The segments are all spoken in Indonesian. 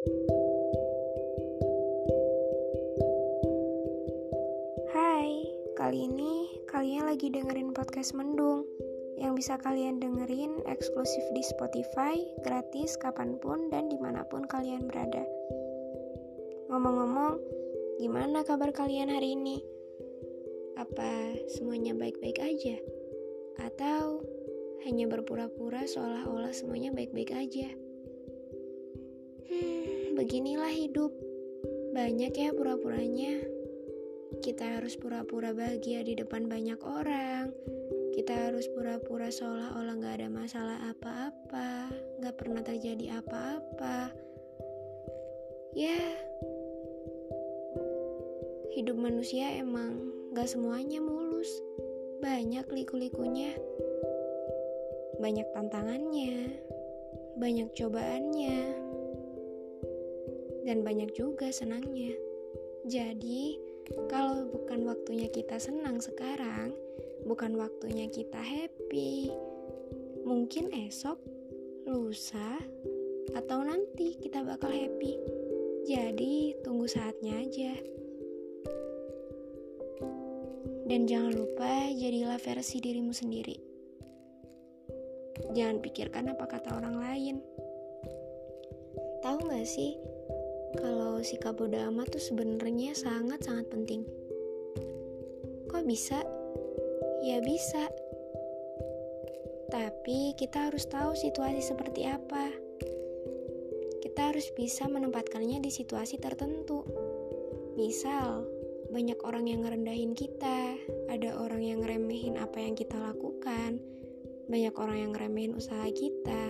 Hai, kali ini kalian lagi dengerin podcast Mendung yang bisa kalian dengerin eksklusif di Spotify, gratis kapan pun dan di mana pun kalian berada. Ngomong-ngomong, gimana kabar kalian hari ini? Apa semuanya baik-baik aja? Atau hanya berpura-pura seolah-olah semuanya baik-baik aja? Hmm, beginilah hidup. Banyak ya pura-puranya. Kita harus pura-pura bahagia di depan banyak orang. Kita harus pura-pura seolah-olah gak ada masalah apa-apa, gak pernah terjadi apa-apa. Ya, hidup manusia emang gak semuanya mulus. Banyak liku-likunya, banyak tantangannya, banyak cobaannya dan banyak juga senangnya. Jadi, kalau bukan waktunya kita senang sekarang, bukan waktunya kita happy, mungkin esok, lusa, atau nanti kita bakal happy. Jadi, tunggu saatnya aja. Dan jangan lupa jadilah versi dirimu sendiri. Jangan pikirkan apa kata orang lain. Tahu gak sih, kalau sikap bodo amat tuh sebenarnya sangat-sangat penting. Kok bisa? Ya bisa. Tapi kita harus tahu situasi seperti apa. Kita harus bisa menempatkannya di situasi tertentu. Misal, banyak orang yang ngerendahin kita, ada orang yang ngeremehin apa yang kita lakukan, banyak orang yang ngeremehin usaha kita,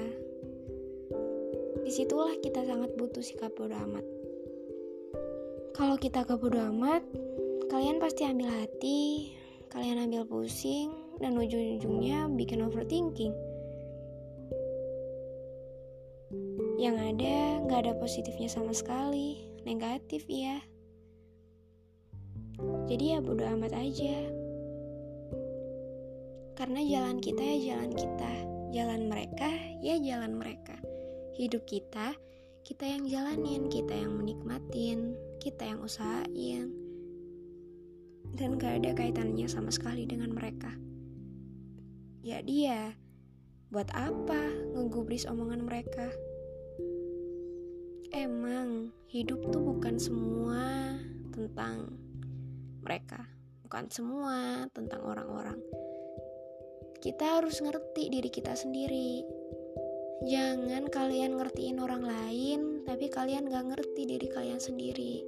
di situlah kita sangat butuh sikap bodo amat. Kalau kita ke bodo amat, kalian pasti ambil hati, kalian ambil pusing, dan ujung-ujungnya bikin overthinking. Yang ada, nggak ada positifnya sama sekali, negatif ya. Jadi ya bodo amat aja. Karena jalan kita ya jalan kita, jalan mereka ya jalan mereka hidup kita, kita yang jalanin, kita yang menikmatin, kita yang usahain. Dan gak ada kaitannya sama sekali dengan mereka. Ya dia, buat apa ngegubris omongan mereka? Emang hidup tuh bukan semua tentang mereka, bukan semua tentang orang-orang. Kita harus ngerti diri kita sendiri, Jangan kalian ngertiin orang lain, tapi kalian gak ngerti diri kalian sendiri.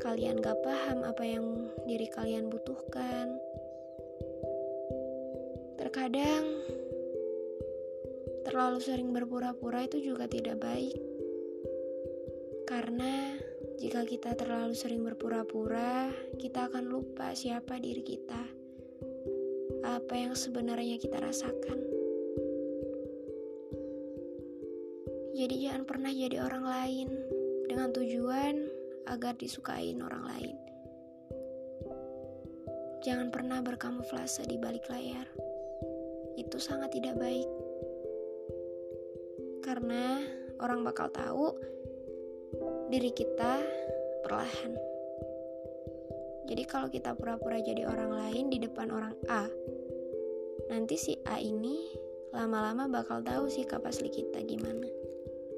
Kalian gak paham apa yang diri kalian butuhkan. Terkadang, terlalu sering berpura-pura itu juga tidak baik. Karena jika kita terlalu sering berpura-pura, kita akan lupa siapa diri kita. Apa yang sebenarnya kita rasakan. Jadi jangan pernah jadi orang lain dengan tujuan agar disukain orang lain. Jangan pernah berkamuflase di balik layar. Itu sangat tidak baik. Karena orang bakal tahu diri kita perlahan. Jadi kalau kita pura-pura jadi orang lain di depan orang A, nanti si A ini lama-lama bakal tahu sikap asli kita gimana.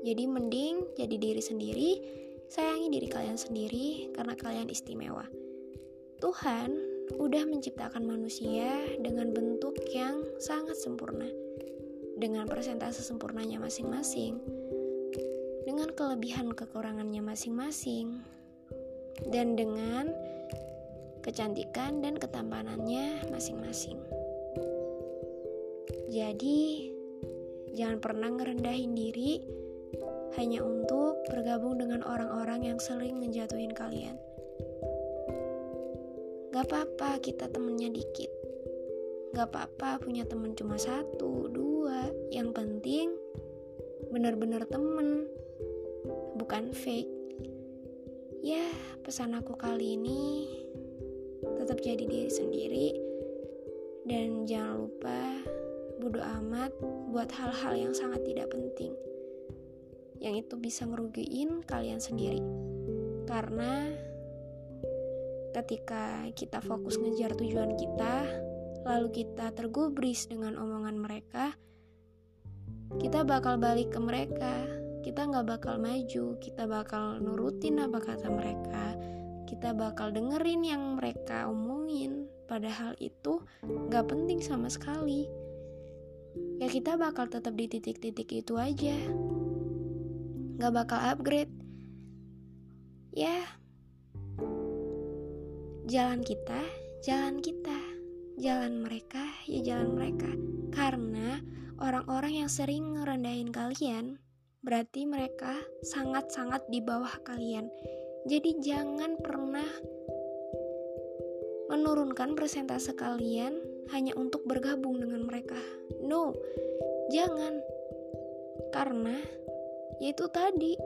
Jadi mending jadi diri sendiri, sayangi diri kalian sendiri karena kalian istimewa. Tuhan udah menciptakan manusia dengan bentuk yang sangat sempurna. Dengan persentase sempurnanya masing-masing. Dengan kelebihan kekurangannya masing-masing. Dan dengan kecantikan dan ketampanannya masing-masing. Jadi, jangan pernah ngerendahin diri hanya untuk bergabung dengan orang-orang yang sering ngejatuhin kalian. Gak apa-apa kita temennya dikit. Gak apa-apa punya temen cuma satu, dua. Yang penting bener-bener temen, bukan fake. Ya, pesan aku kali ini tetap jadi diri sendiri dan jangan lupa bodo amat buat hal-hal yang sangat tidak penting. Yang itu bisa ngerugiin kalian sendiri. Karena ketika kita fokus ngejar tujuan kita, lalu kita tergubris dengan omongan mereka, kita bakal balik ke mereka. Kita nggak bakal maju, kita bakal nurutin apa kata mereka, kita bakal dengerin yang mereka omongin. Padahal itu nggak penting sama sekali. Ya kita bakal tetap di titik-titik itu aja. Nggak bakal upgrade. Ya, jalan kita, jalan kita, jalan mereka, ya jalan mereka. Karena orang-orang yang sering ngerendahin kalian, berarti mereka sangat-sangat di bawah kalian. Jadi jangan pernah menurunkan persentase kalian hanya untuk bergabung dengan mereka. No, jangan. Karena yaitu tadi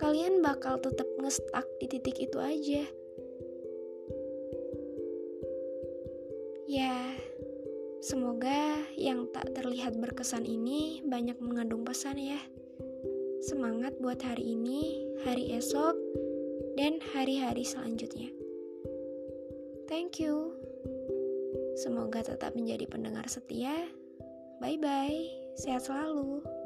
kalian bakal tetap ngestak di titik itu aja. Ya, semoga yang tak terlihat berkesan ini banyak mengandung pesan ya. Semangat buat hari ini, hari esok, dan hari-hari selanjutnya. Thank you. Semoga tetap menjadi pendengar setia. Bye bye, sehat selalu.